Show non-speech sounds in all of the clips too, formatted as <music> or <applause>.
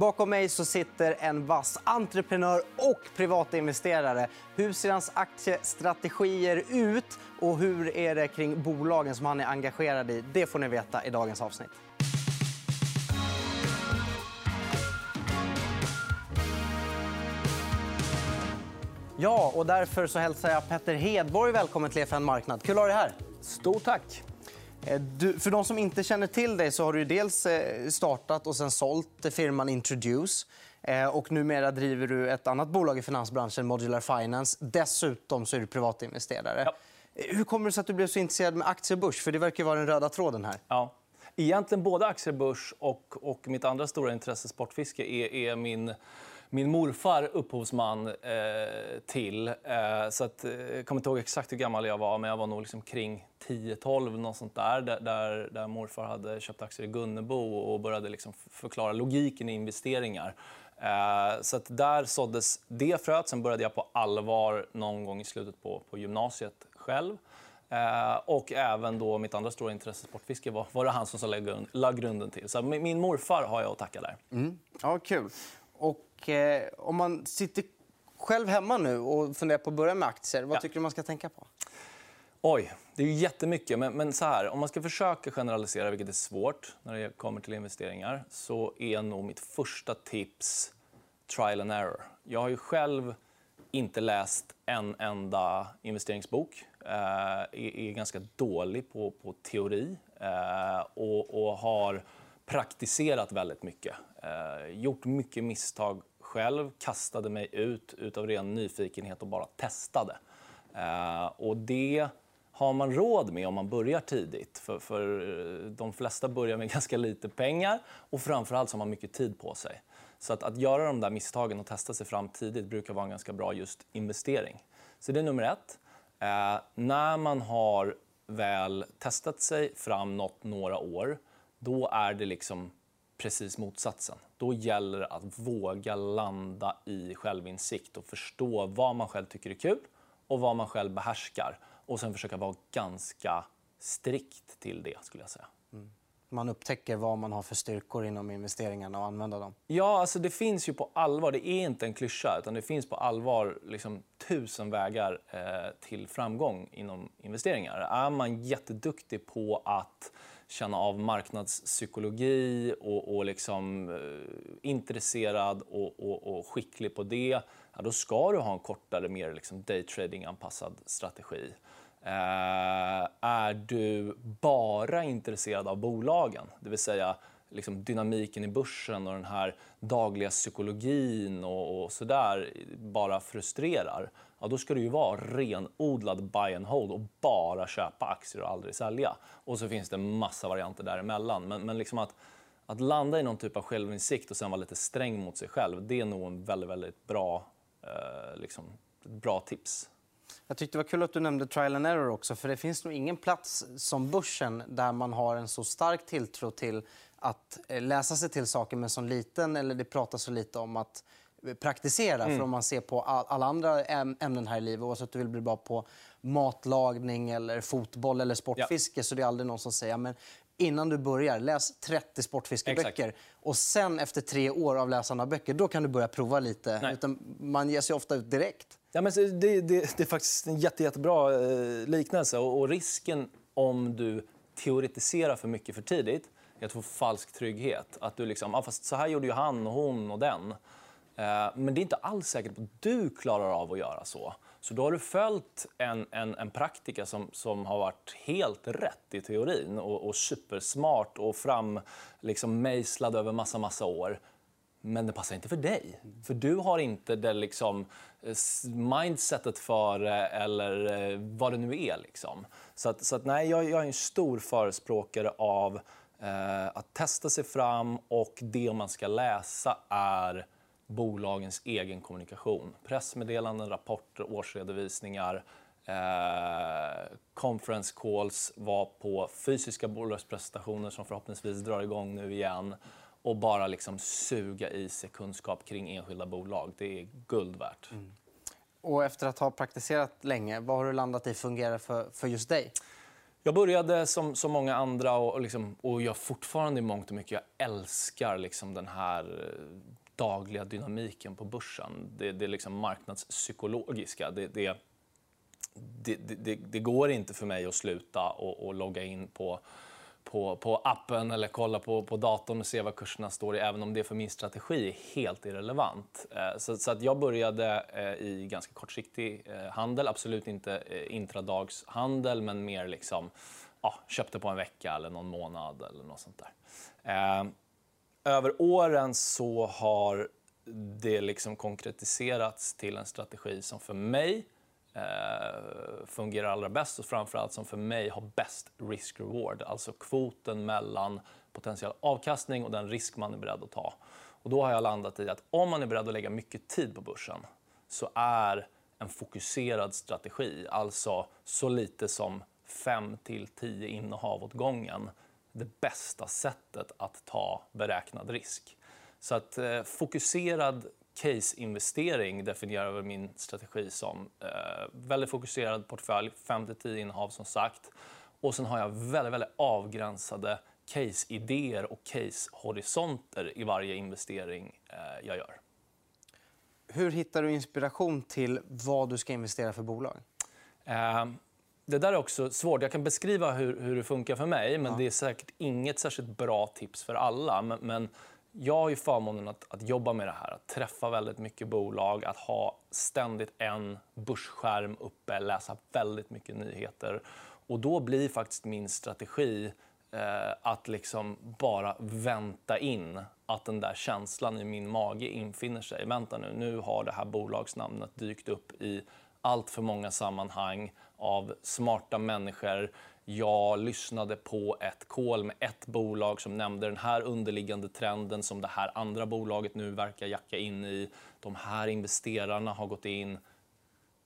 Bakom mig så sitter en vass entreprenör och privatinvesterare. Hur ser hans aktiestrategier ut och hur är det kring bolagen som han är engagerad i? Det får ni veta i dagens avsnitt. Ja, och därför så hälsar jag Petter Hedborg välkommen till EFN Marknad. Kul att ha dig här. Stort tack. Eh, du, för de som inte känner till dig så har du dels eh, startat och sen sålt firman Introduce. Eh, och numera driver du ett annat bolag i finansbranschen, Modular Finance. Dessutom så är du privatinvesterare. Ja. Hur kommer det sig att du blev så intresserad med aktiebörs? För det verkar vara den röda tråden här. Ja. Egentligen både aktiebörs och, och mitt andra stora intresse, sportfiske, är, är min min morfar upphovsman eh, till. Eh, så att, eh, jag kommer inte ihåg exakt hur gammal jag var, men jag var nog liksom kring 10-12 något sånt där, där, där morfar hade köpt aktier i Gunnebo och började liksom förklara logiken i investeringar. Eh, så att där såddes det fröet. Sen började jag på allvar någon gång i slutet på, på gymnasiet själv. Eh, och även då mitt andra stora intresse, sportfiske, var, var det han som lade grunden till. Så min morfar har jag att tacka där. Mm. Ja, kul. Och, eh, om man sitter själv hemma nu och funderar på att börja med aktier, vad ja. tycker du man ska tänka på? Oj, det är jättemycket. Men, men så här, om man ska försöka generalisera, vilket är svårt när det kommer till investeringar så är nog mitt första tips trial and error. Jag har ju själv inte läst en enda investeringsbok. Eh, är, är ganska dålig på, på teori eh, och, och har praktiserat väldigt mycket. Eh, gjort mycket misstag själv, kastade mig ut utav ren nyfikenhet och bara testade. Eh, och det har man råd med om man börjar tidigt. För, för eh, De flesta börjar med <laughs> ganska lite pengar och framförallt har man mycket tid på sig. Så att, att göra de där misstagen och testa sig fram tidigt brukar vara en ganska bra just investering. Så det är nummer ett. Eh, när man har väl testat sig fram något några år då är det liksom precis motsatsen. Då gäller det att våga landa i självinsikt och förstå vad man själv tycker är kul och vad man själv behärskar. Och sen försöka vara ganska strikt till det. skulle jag säga. Mm. Man upptäcker vad man har för styrkor inom investeringarna och använda dem. Ja, alltså det finns ju på allvar. Det är inte en klyscha. Utan det finns på allvar liksom, tusen vägar eh, till framgång inom investeringar. Är man jätteduktig på att känna av marknadspsykologi och, och liksom, eh, intresserad och, och, och, skicklig på det, ja, då ska du ha en kortare, mer liksom daytrading-anpassad strategi. Eh, är du bara intresserad av bolagen, det vill säga liksom dynamiken i börsen och den här dagliga psykologin och, och så där bara frustrerar, ja, då ska du ju vara renodlad buy and hold och bara köpa aktier och aldrig sälja. Och så finns det en massa varianter däremellan. Men, men liksom att, att landa i någon typ av självinsikt och sen vara lite sträng mot sig själv, det är nog en väldigt, väldigt bra, eh, liksom, bra tips. Jag tyckte det var kul att du nämnde trial and error också. För Det finns nog ingen plats som börsen där man har en så stark tilltro till att eh, läsa sig till saker med så liten... eller Det pratas så lite om att eh, praktisera. Mm. För om man ser på alla andra ämnen här i livet, oavsett om du vill bli bra på matlagning, eller fotboll eller sportfiske, ja. så det är aldrig någon som säger men innan du börjar, läs 30 sportfiskeböcker. Exakt. Och sen efter tre år av läsande av böcker, då kan du börja prova lite. Utan man ger sig ofta ut direkt. Ja, men det, det, det är faktiskt en jätte, jättebra eh, liknelse. Och, och risken om du teoretiserar för mycket för tidigt är att få falsk trygghet. Att du liksom, ah, fast så här gjorde ju han och hon och den. Eh, men det är inte alls säkert att du klarar av att göra så. Så då har du följt en, en, en praktika som, som har varit helt rätt i teorin och, och supersmart och fram, liksom, mejslad över massa, massa år. Men det passar inte för dig. För du har inte det liksom, mindsetet för det eller eh, vad det nu är. Liksom. Så, att, så att, nej, jag, jag är en stor förespråkare av eh, att testa sig fram och det man ska läsa är bolagens egen kommunikation. Pressmeddelanden, rapporter, årsredovisningar, eh, conference calls, var på fysiska bolagspresentationer som förhoppningsvis drar igång nu igen och bara liksom suga i sig kunskap kring enskilda bolag. Det är guld värt. Mm. Och efter att ha praktiserat länge, vad har du landat i fungerar för, för just dig? Jag började som, som många andra och, liksom, och jag fortfarande i mångt och mycket jag älskar liksom den här dagliga dynamiken på börsen. Det, det är liksom marknadspsykologiska. Det, det, det, det, det, går inte för mig att sluta och, och logga in på på, på appen eller kolla på, på datorn och se vad kurserna står i, även om det för min strategi är helt irrelevant. Eh, så, så att jag började eh, i ganska kortsiktig eh, handel, absolut inte eh, intradagshandel, men mer liksom, ja, köpte på en vecka eller någon månad eller något sånt där. Eh, över åren så har det liksom konkretiserats till en strategi som för mig eh, fungerar allra bäst och framförallt som för mig har bäst risk-reward. Alltså kvoten mellan potentiell avkastning och den risk man är beredd att ta. Och då har jag landat i att om man är beredd att lägga mycket tid på börsen så är en fokuserad strategi, alltså så lite som 5 till 10 innehav åt gången, det bästa sättet att ta beräknad risk. Så att eh, fokuserad case-investering definierar väl min strategi som. Eh, väldigt fokuserad portfölj, 5-10 innehav som sagt. Och sen har jag väldigt, väldigt avgränsade case-idéer och case-horisonter i varje investering eh, jag gör. Hur hittar du inspiration till vad du ska investera för bolag? Eh, det där är också svårt. Jag kan beskriva hur, hur det funkar för mig, men ja. det är säkert inget särskilt bra tips för alla. Men, men jag har ju förmånen att, att, jobba med det här, att träffa väldigt mycket bolag, att ha ständigt en börsskärm uppe, läsa väldigt mycket nyheter. Och då blir faktiskt min strategi eh, att liksom bara vänta in att den där känslan i min mage infinner sig. Vänta nu, nu har det här bolagsnamnet dykt upp i allt för många sammanhang av smarta människor jag lyssnade på ett call med ett bolag som nämnde den här underliggande trenden som det här andra bolaget nu verkar jacka in i. De här investerarna har gått in.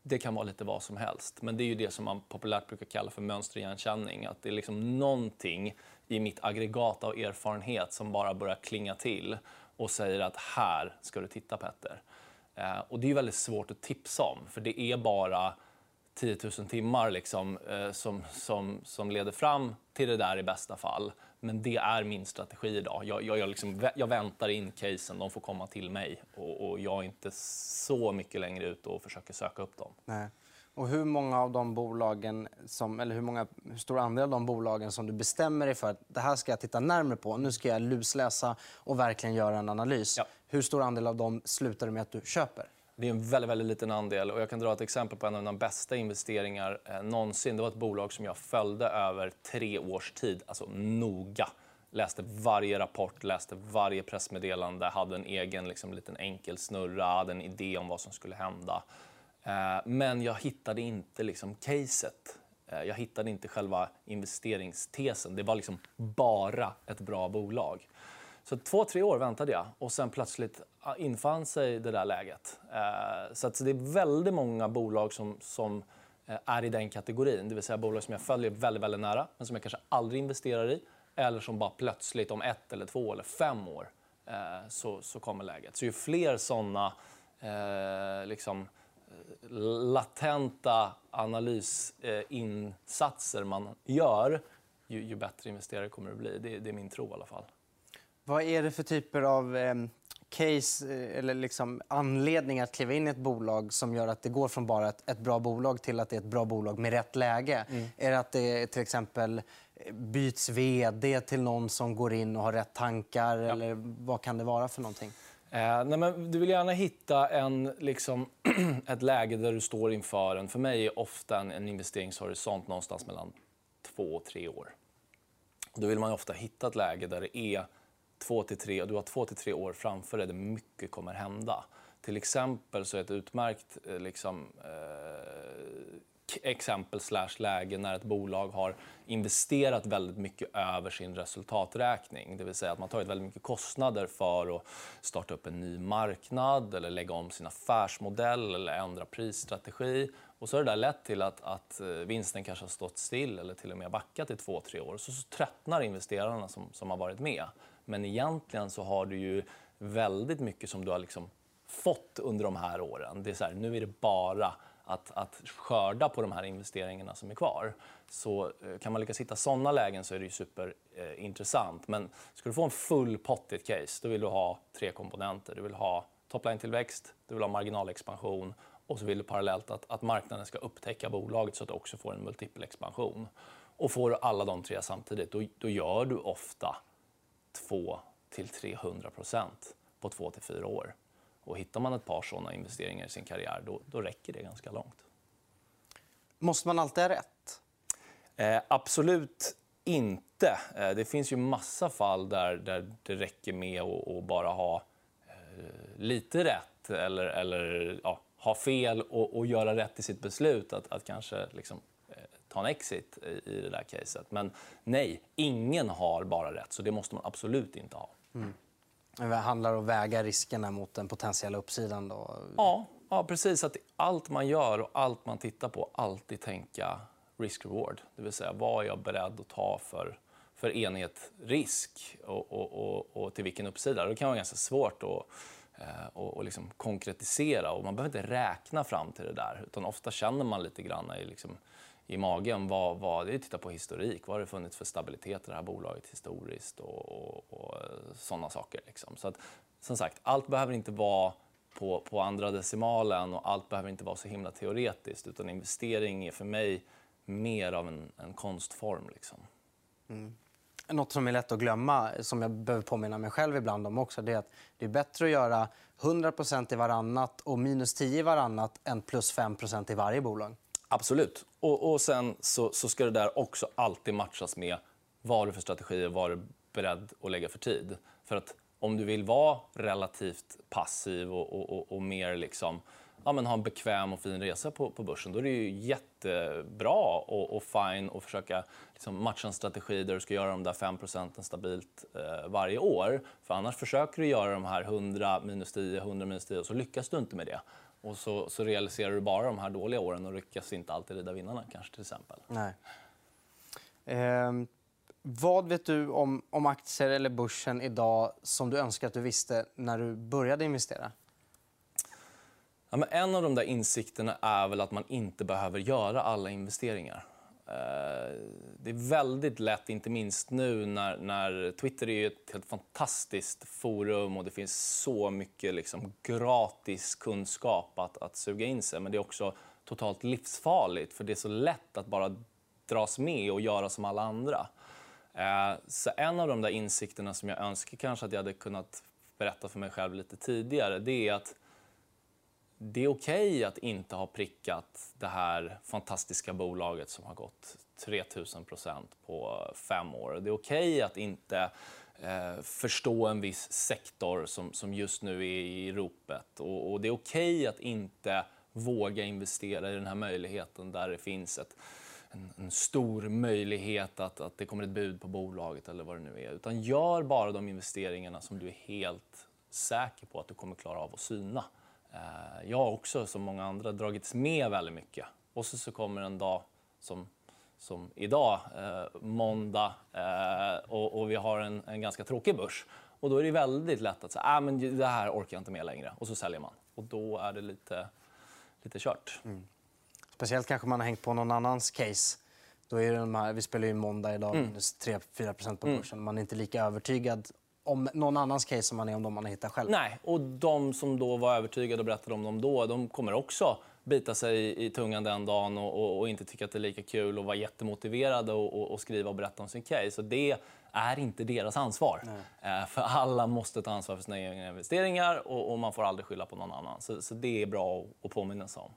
Det kan vara lite vad som helst. Men det är ju det som man populärt brukar kalla för mönsterigenkänning. Att det är liksom någonting i mitt aggregat av erfarenhet som bara börjar klinga till och säger att här ska du titta Petter. Eh, och det är väldigt svårt att tipsa om, för det är bara 10 000 timmar liksom, eh, som, som, som leder fram till det där i bästa fall. Men det är min strategi idag. Jag, jag, jag, liksom, jag väntar in casen, de får komma till mig. Och, och, jag är inte så mycket längre ute och försöker söka upp dem. Nej. Och hur många av de bolagen, som, eller hur, många, hur stor andel av de bolagen som du bestämmer dig för att det här ska jag titta närmare på, nu ska jag lusläsa och verkligen göra en analys. Ja. Hur stor andel av dem slutar du med att du köper? Det är en väldigt, väldigt liten andel. Och jag kan dra ett exempel på en av mina bästa investeringar eh, någonsin. Det var ett bolag som jag följde över tre års tid, alltså noga. Läste varje rapport, läste varje pressmeddelande, hade en egen liksom, liten enkel snurra, hade en idé om vad som skulle hända. Eh, men jag hittade inte liksom, caset. Eh, jag hittade inte själva investeringstesen. Det var liksom bara ett bra bolag. Så två, tre år väntade jag och sen plötsligt infann sig det där läget. Eh, så det är väldigt många bolag som, som är i den kategorin. Det vill säga bolag som jag följer väldigt, väldigt nära men som jag kanske aldrig investerar i. Eller som bara plötsligt om ett, eller två eller fem år så, så kommer läget. Så ju fler såna eh, liksom, latenta analysinsatser man gör ju, ju, bättre investerare kommer det bli. Det, det, är min tro i alla fall. Vad är det för typer av eh, case eh, eller liksom anledning att kliva in i ett bolag som gör att det går från bara ett, ett bra bolag till att det är ett bra bolag med rätt läge? Mm. Är det att det till exempel byts vd till någon som går in och har rätt tankar? Ja. Eller vad kan det vara för någonting? Eh, nej, men du vill gärna hitta en, liksom, <clears throat> ett läge där du står inför en... För mig är ofta en, en investeringshorisont någonstans mellan två och tre år. Då vill man ofta hitta ett läge där det är två till tre, och du har två till tre år framför dig där mycket kommer hända. Till exempel så är ett utmärkt eh, liksom, eh, exempel slash läge när ett bolag har investerat väldigt mycket över sin resultaträkning. Det vill säga att man tagit väldigt mycket kostnader för att starta upp en ny marknad eller lägga om sin affärsmodell eller ändra prisstrategi. Och så har det där lett till att, att eh, vinsten kanske har stått still eller till och med backat i två, tre år. Så, så tröttnar investerarna som, som har varit med. Men egentligen så har du ju väldigt mycket som du har liksom fått under de här åren. Det är så här, nu är det bara att, att skörda på de här investeringarna som är kvar. Så eh, kan man lyckas hitta såna lägen så är det ju superintressant. Eh, Men ska du få en full pott i ett case, då vill du ha tre komponenter. Du vill ha topline-tillväxt, du vill ha marginalexpansion och så vill du parallellt att, att marknaden ska upptäcka bolaget så att du också får en multipelexpansion. Och får du alla de tre samtidigt, då, då gör du ofta 2 300% på 2 4 år. Och hittar man ett par såna investeringar i sin karriär, då, då räcker det ganska långt. Måste man alltid ha rätt? Eh, absolut inte. Eh, det finns ju massa fall där, där det räcker med att bara ha eh, lite rätt eller, eller ja, ha fel och, och, göra rätt i sitt beslut. Att, att kanske liksom, eh, ta en exit i, i det där caset. Men nej, ingen har bara rätt, så det måste man absolut inte ha. Mm. Det handlar om att väga riskerna mot den potentiella uppsidan? Då. Ja, ja, precis. Att allt man gör och allt man tittar på, alltid tänka risk-reward. Det vill säga, vad är jag beredd att ta för, för enhet risk och, och, och, och till vilken uppsida? Det kan vara ganska svårt att eh, och, och liksom konkretisera. Och man behöver inte räkna fram till det där. Utan ofta känner man lite grann i, liksom, i magen. Vad, vad, det är att titta på historik. Vad har det funnits för stabilitet i det här bolaget historiskt? Och, och, och sådana saker. Liksom. Så att, som sagt, allt behöver inte vara på, på andra decimalen och allt behöver inte vara så himla teoretiskt. Utan investering är för mig mer av en, en konstform. Liksom. Mm. Något som är lätt att glömma, som jag behöver påminna mig själv ibland om också, det är att det är bättre att göra 100 i varannat och minus 10 i varannat än plus 5 i varje bolag. Absolut. Och, och sen så, så, ska det där också alltid matchas med vad du för strategier, vad du är beredd att lägga för tid. För att om du vill vara relativt passiv och, och, och mer liksom ja, men ha en bekväm och fin resa på, på börsen, då är det ju jättebra och, och fine att försöka liksom matcha en strategi där du ska göra de där 5 procenten stabilt eh, varje år. För annars försöker du göra de här 100 minus 10, 100 minus 10 och så lyckas du inte med det. Och så, så realiserar du bara de här dåliga åren och lyckas inte alltid rida vinnarna kanske till exempel. Nej. Eh, vad vet du om, om aktier eller börsen idag som du önskar att du visste när du började investera? Ja, en av de där insikterna är väl att man inte behöver göra alla investeringar. Eh, det är väldigt lätt, inte minst nu när, när Twitter är ett helt fantastiskt forum och det finns så mycket liksom gratis kunskap att, att suga in sig. Men det är också totalt livsfarligt för det är så lätt att bara dras med och göra som alla andra. Eh, så en av de där insikterna som jag önskar kanske att jag hade kunnat berätta för mig själv lite tidigare det är att det är okej okay att inte ha prickat det här fantastiska bolaget som har gått 3000% på fem år. Det är okej okay att inte eh, förstå en viss sektor som, som just nu är i ropet. Och, och det är okej okay att inte våga investera i den här möjligheten där det finns ett, en, en, stor möjlighet att, att det kommer ett bud på bolaget eller vad det nu är. Utan gör bara de investeringarna som du är helt säker på att du kommer klara av att syna. Eh, jag har också, som många andra, dragits med väldigt mycket. Och så, så kommer en dag som, som idag, eh, måndag, eh, och, och, vi har en, en, ganska tråkig börs. Och då är det väldigt lätt att säga ah, men det här orkar jag inte med längre. Och så säljer man. Och då är det lite, lite kört. Mm. Speciellt kanske man har hängt på någon annans case. Då är de här, vi spelar ju måndag idag, mm. minus 3-4% på mm. börsen. Man är inte lika övertygad om någon annans case som man är om de man har hittat själv. Nej, och de som då var övertygade och berättade om dem då, de kommer också bita sig i, tungan den dagen och, och, och, inte tycka att det är lika kul och vara jättemotiverade och, och, skriva och berätta om sin case. Så det är inte deras ansvar. Eh, för alla måste ta ansvar för sina egna investeringar och, man får aldrig skylla på någon annan. Så, så det är bra att påminna sig om.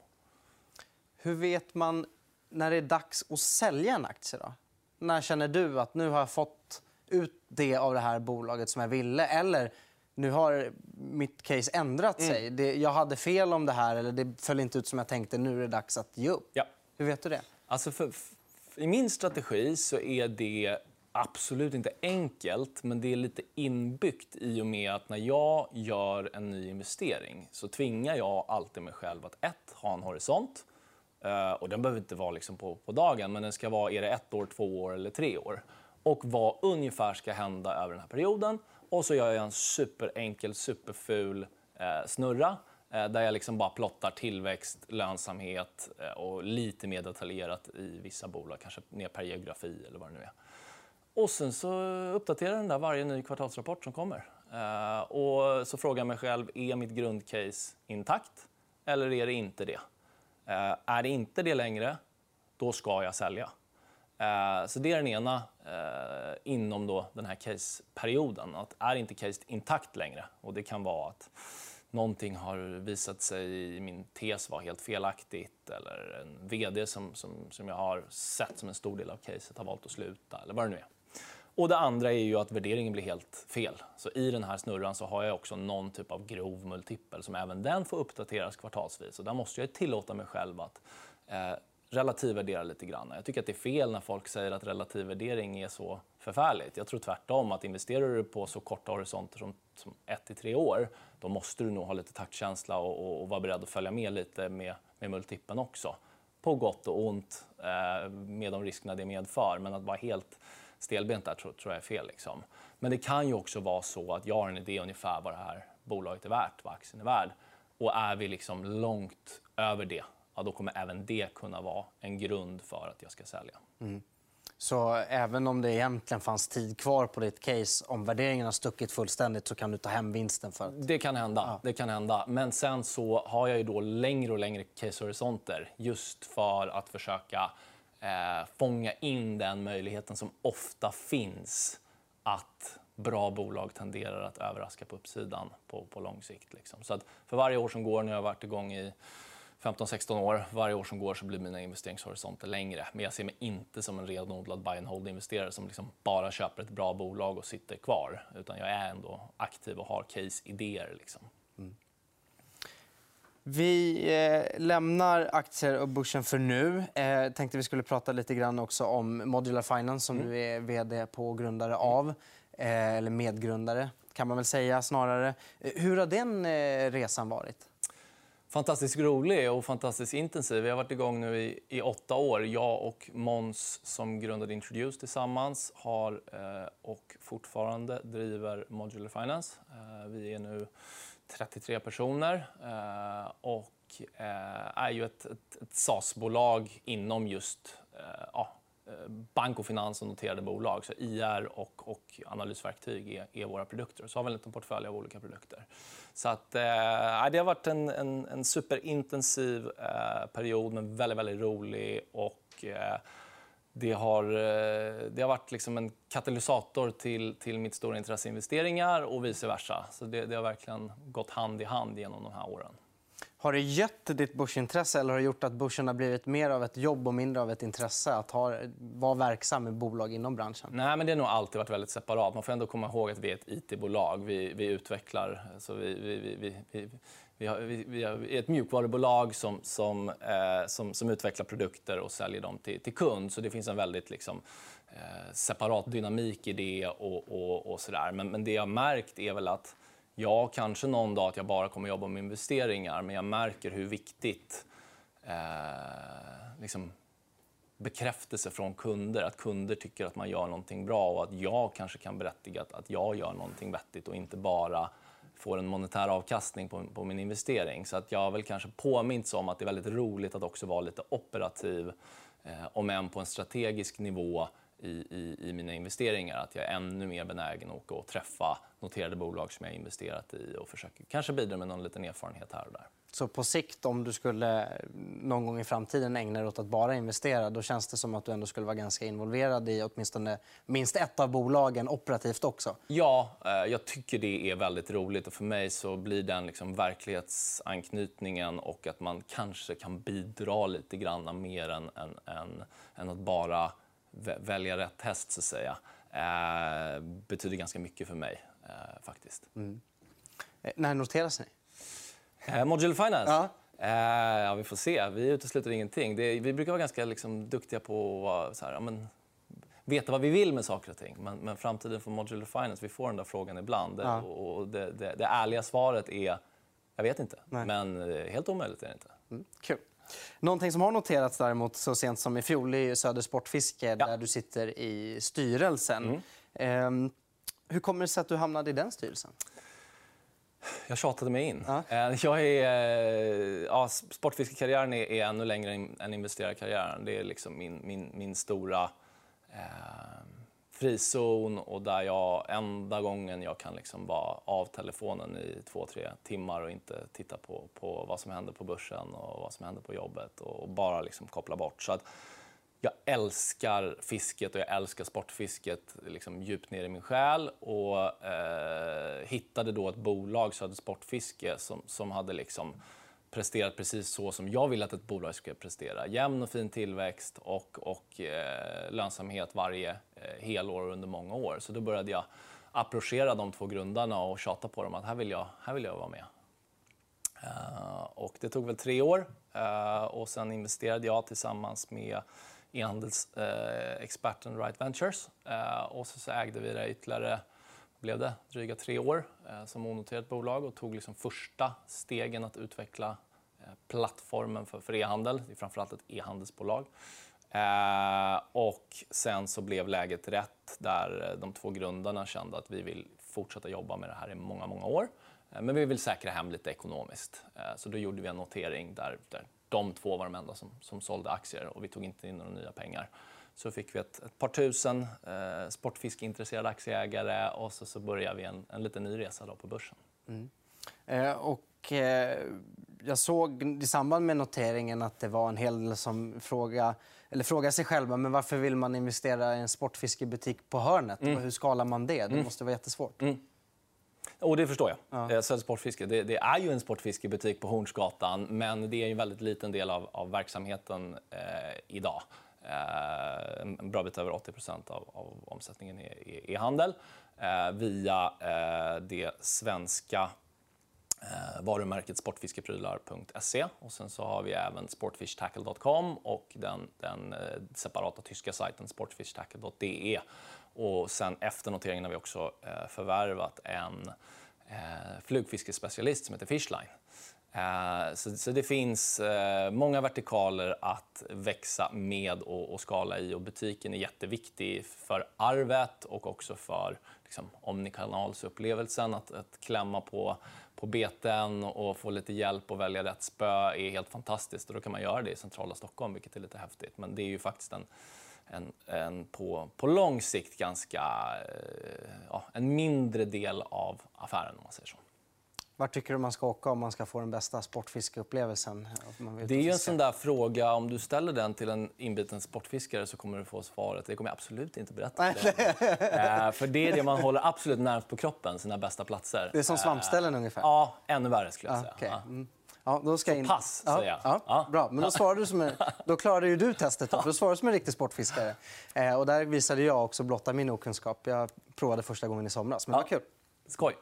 Hur vet man när det är dags att sälja en aktie? Då? När känner du att nu har jag fått ut det av det här bolaget som jag ville. Eller nu har mitt case ändrat mm. sig. Det, jag hade fel om det här eller det föll inte ut som jag tänkte. Nu är det dags att ge upp. Ja. Hur vet du det? Alltså för, för, I min strategi så är det absolut inte enkelt, men det är lite inbyggt i och med att när jag gör en ny investering så tvingar jag alltid mig själv att ett, ha en horisont. Uh, och den behöver inte vara liksom på, på dagen, men den ska vara är det ett år, två år eller tre år och vad ungefär ska hända över den här perioden. Och så gör jag en superenkel, superful eh, snurra. Eh, där jag liksom bara plottar tillväxt, lönsamhet eh, och lite mer detaljerat i vissa bolag, kanske ner per geografi eller vad det nu är. Och sen så uppdaterar den där varje ny kvartalsrapport som kommer. Eh, och så frågar jag mig själv, är mitt grundcase intakt eller är det inte det? Eh, är det inte det längre, då ska jag sälja. Eh, så det är den ena eh, inom då den här caseperioden. Att är inte caset intakt längre, och det kan vara att någonting har visat sig i min tes vara helt felaktigt eller en vd som, som, som jag har sett som en stor del av caset har valt att sluta eller vad det nu är. Och det andra är ju att värderingen blir helt fel. Så i den här snurran så har jag också någon typ av grov multipel som även den får uppdateras kvartalsvis. Och där måste jag tillåta mig själv att eh, relativvärdera lite grann. Jag tycker att det är fel när folk säger att relativvärdering är så förfärligt. Jag tror tvärtom att investerar du på så korta horisonter som, som ett till tre år, då måste du nog ha lite taktkänsla och, och, och vara beredd att följa med lite med, med multipeln också. På gott och ont eh, med de riskerna det medför. Men att vara helt stelbent där tror, tror jag är fel. Liksom. Men det kan ju också vara så att jag har en idé ungefär vad det här bolaget är värt, vad aktien är värd. Och är vi liksom långt över det, ja, då kommer även det kunna vara en grund för att jag ska sälja. Mm. Så även om det egentligen fanns tid kvar på ditt case, om värderingen har stuckit fullständigt så kan du ta hem vinsten? för att... Det kan hända. Ja. Det kan hända. Men sen så har jag ju då längre och längre casehorisonter just för att försöka eh, fånga in den möjligheten som ofta finns att bra bolag tenderar att överraska på uppsidan på, på lång sikt. Liksom. Så att för varje år som går, nu har jag varit igång i 15-16 år, varje år som går så blir mina investeringshorisonter längre. Men jag ser mig inte som en renodlad buy and hold-investerare som liksom bara köper ett bra bolag och sitter kvar. Utan jag är ändå aktiv och har case-idéer. Liksom. Mm. Vi eh, lämnar aktier och börsen för nu. Eh, tänkte vi skulle prata lite grann också om Modular Finance som mm. du är vd på och grundare av. Eh, eller medgrundare, kan man väl säga snarare. Eh, hur har den eh, resan varit? Fantastiskt rolig och fantastiskt intensiv. Vi har varit igång nu i, i åtta år. Jag och Mons som grundade Introduce tillsammans har eh, och fortfarande driver Modular Finance. Eh, vi är nu 33 personer eh, och eh, är ju ett, ett, ett SaaS-bolag inom just eh, ja, Eh, bank och finans och noterade bolag. Så IR och, och analysverktyg är, är, våra produkter. Så har vi en liten portfölj av olika produkter. Så att, eh, det har varit en, en, en superintensiv eh, period, men väldigt, väldigt rolig. Och, eh, det har, eh, det har varit liksom en katalysator till, till mitt stora intresse investeringar och vice versa. Så det, det, har verkligen gått hand i hand genom de här åren. Har det gött ditt börsintresse eller har det gjort att börsen har blivit mer av ett jobb och mindre av ett intresse att ha, vara verksam i bolag inom branschen? Nej, men det har nog alltid varit väldigt separat. Man får ändå komma ihåg att vi är ett it-bolag. Vi, vi utvecklar... Så vi, vi, vi, vi vi, har, vi, vi är ett mjukvarubolag som, som, eh, som, som, utvecklar produkter och säljer dem till, till kund. Så det finns en väldigt liksom, eh, separat dynamik i det. Och, och, och sådär. Men, men det jag har märkt är väl att ja, kanske någon dag att jag bara kommer jobba med investeringar men jag märker hur viktigt eh, liksom, bekräftelse från kunder. Att kunder tycker att man gör någonting bra och att jag kanske kan berättiga att, att jag gör någonting vettigt och inte bara får en monetär avkastning på, på min investering. Så att jag har väl kanske påmints om att det är väldigt roligt att också vara lite operativ, eh, om än på en strategisk nivå i, i, i, mina investeringar. Att jag är ännu mer benägen att åka och träffa noterade bolag som jag har investerat i och försöker kanske bidra med någon liten erfarenhet här och där. Så på sikt, om du skulle någon gång i framtiden ägna dig åt att bara investera då känns det som att du ändå skulle vara ganska involverad i åtminstone minst ett av bolagen operativt också? Ja, eh, jag tycker det är väldigt roligt. och För mig så blir den liksom verklighetsanknytningen och att man kanske kan bidra lite grann mer än, än, än, än att bara välja rätt häst, så att säga, eh, betyder ganska mycket för mig. Eh, faktiskt. Mm. Eh, när noteras ni? Eh, Modular Finance? Ja. Ja, vi får se. Vi utesluter ingenting. Det, vi brukar vara ganska liksom, duktiga på att så här, ja, men, veta vad vi vill med saker och ting. Men, men framtiden för Modular Finance, vi får den där frågan ibland. Ja. Och det, det, det, ärliga svaret är, jag vet inte. Nej. Men helt omöjligt är det inte. Mm, kul. Någonting som har noterats däremot så sent som i fjol är Söder Sportfiske ja. där du sitter i styrelsen. Mm. Eh, hur kommer det sig att du hamnade i den styrelsen? Jag tjatade mig in. Ja. Eh, jag är, eh, ja, sportfiskekarriären är, är ännu längre än investerarkarriären. Det är liksom min, min, min stora eh, frizon och där jag enda gången jag kan liksom vara av telefonen i två, tre timmar och inte titta på, på vad som händer på börsen och vad som händer på jobbet och bara liksom koppla bort. Så att jag älskar fisket och jag älskar sportfisket liksom djupt ner i min själ och eh, hittade då ett bolag, Söder Sportfiske, som, som hade liksom presterat precis så som jag vill att ett bolag ska prestera. Jämn och fin tillväxt och, och eh, lönsamhet varje eh, helår under många år. Så då började jag approchera de två grundarna och tjata på dem att här vill jag, här vill jag vara med. Uh, och det tog väl tre år uh, och sen investerade jag tillsammans med e-handelsexperten eh, uh, Right Ventures och så, så ägde vi det ytterligare blev det dryga tre år eh, som onoterat bolag och tog liksom första stegen att utveckla Eh, plattformen för, för e-handel. Det är framförallt ett e-handelsbolag. Eh, och sen så blev läget rätt där eh, de två grundarna kände att vi vill fortsätta jobba med det här i många, många år. Eh, men vi vill säkra hem lite ekonomiskt. Eh, så då gjorde vi en notering där, där de två var de enda som, som sålde aktier och vi tog inte in några nya pengar så fick vi ett, ett par tusen eh, sportfiskeintresserade aktieägare och så, så började vi en, en liten ny resa då på börsen. Mm. Eh, och, eh, jag såg i samband med noteringen att det var en hel del som frågade eller fråga sig själva men varför vill man investera i en sportfiskebutik på hörnet. Mm. Hur skalar man det? Det mm. måste vara jättesvårt. Mm. Och det förstår jag. Ja. Eh, Sportfiske det, det, är ju en sportfiskebutik på Hornsgatan men det är en väldigt liten del av, av verksamheten eh, idag. Eh, en bra bit över 80 av, av omsättningen är e-handel eh, via eh, det svenska Eh, varumärket sportfiskeprylar.se. Och sen så har vi även sportfishtackle.com och den, den eh, separata tyska sajten sportfishtackle.de. Och sen efter noteringen har vi också eh, förvärvat en flugfiskespecialist som heter Fishline Eh, så, så, det finns eh, många vertikaler att växa med och, och, skala i och butiken är jätteviktig för arvet och också för liksom, omnikanalsupplevelsen. Att, att klämma på, på beten och få lite hjälp och välja rätt spö är helt fantastiskt och då kan man göra det i centrala Stockholm vilket är lite häftigt. Men det är ju faktiskt en, en, en på, på lång sikt ganska eh, ja, en mindre del av affären om man säger så. Vart tycker du man ska åka om man ska få den bästa sportfiskeupplevelsen? Det är en sån där fråga. Om du ställer den till en inbiten sportfiskare så kommer du få svaret. Det kommer jag absolut inte berätta för dig. <laughs> eh, för det är det man håller absolut närmast på kroppen, sina bästa platser. Det är som svampställen eh, ungefär? Ja, ännu värre skulle jag säga. Okay. Mm. Ja, då ska in... Pass, ja, säger jag. Ja, ja. Bra, men då, svarade du som en... då klarade ju du testet. Då, då svarade du som en riktig sportfiskare. Eh, och där visade jag också blotta min okunskap. Jag provade första gången i somras, men det var kul. Skoj.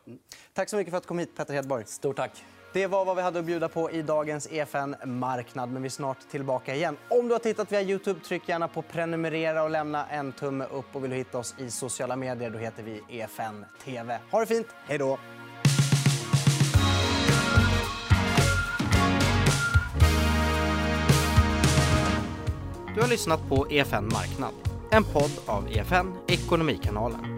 Tack så mycket för att du kom hit, Petter Hedborg. Stort tack. Det var vad vi hade att bjuda på i dagens EFN Marknad. Men vi är snart tillbaka igen. Om du har tittat via Youtube, tryck gärna på prenumerera och lämna en tumme upp. Och vill du hitta oss i sociala medier, då heter vi EFN TV. Ha det fint. Hej då! Du har lyssnat på EFN Marknad, en podd av EFN Ekonomikanalen.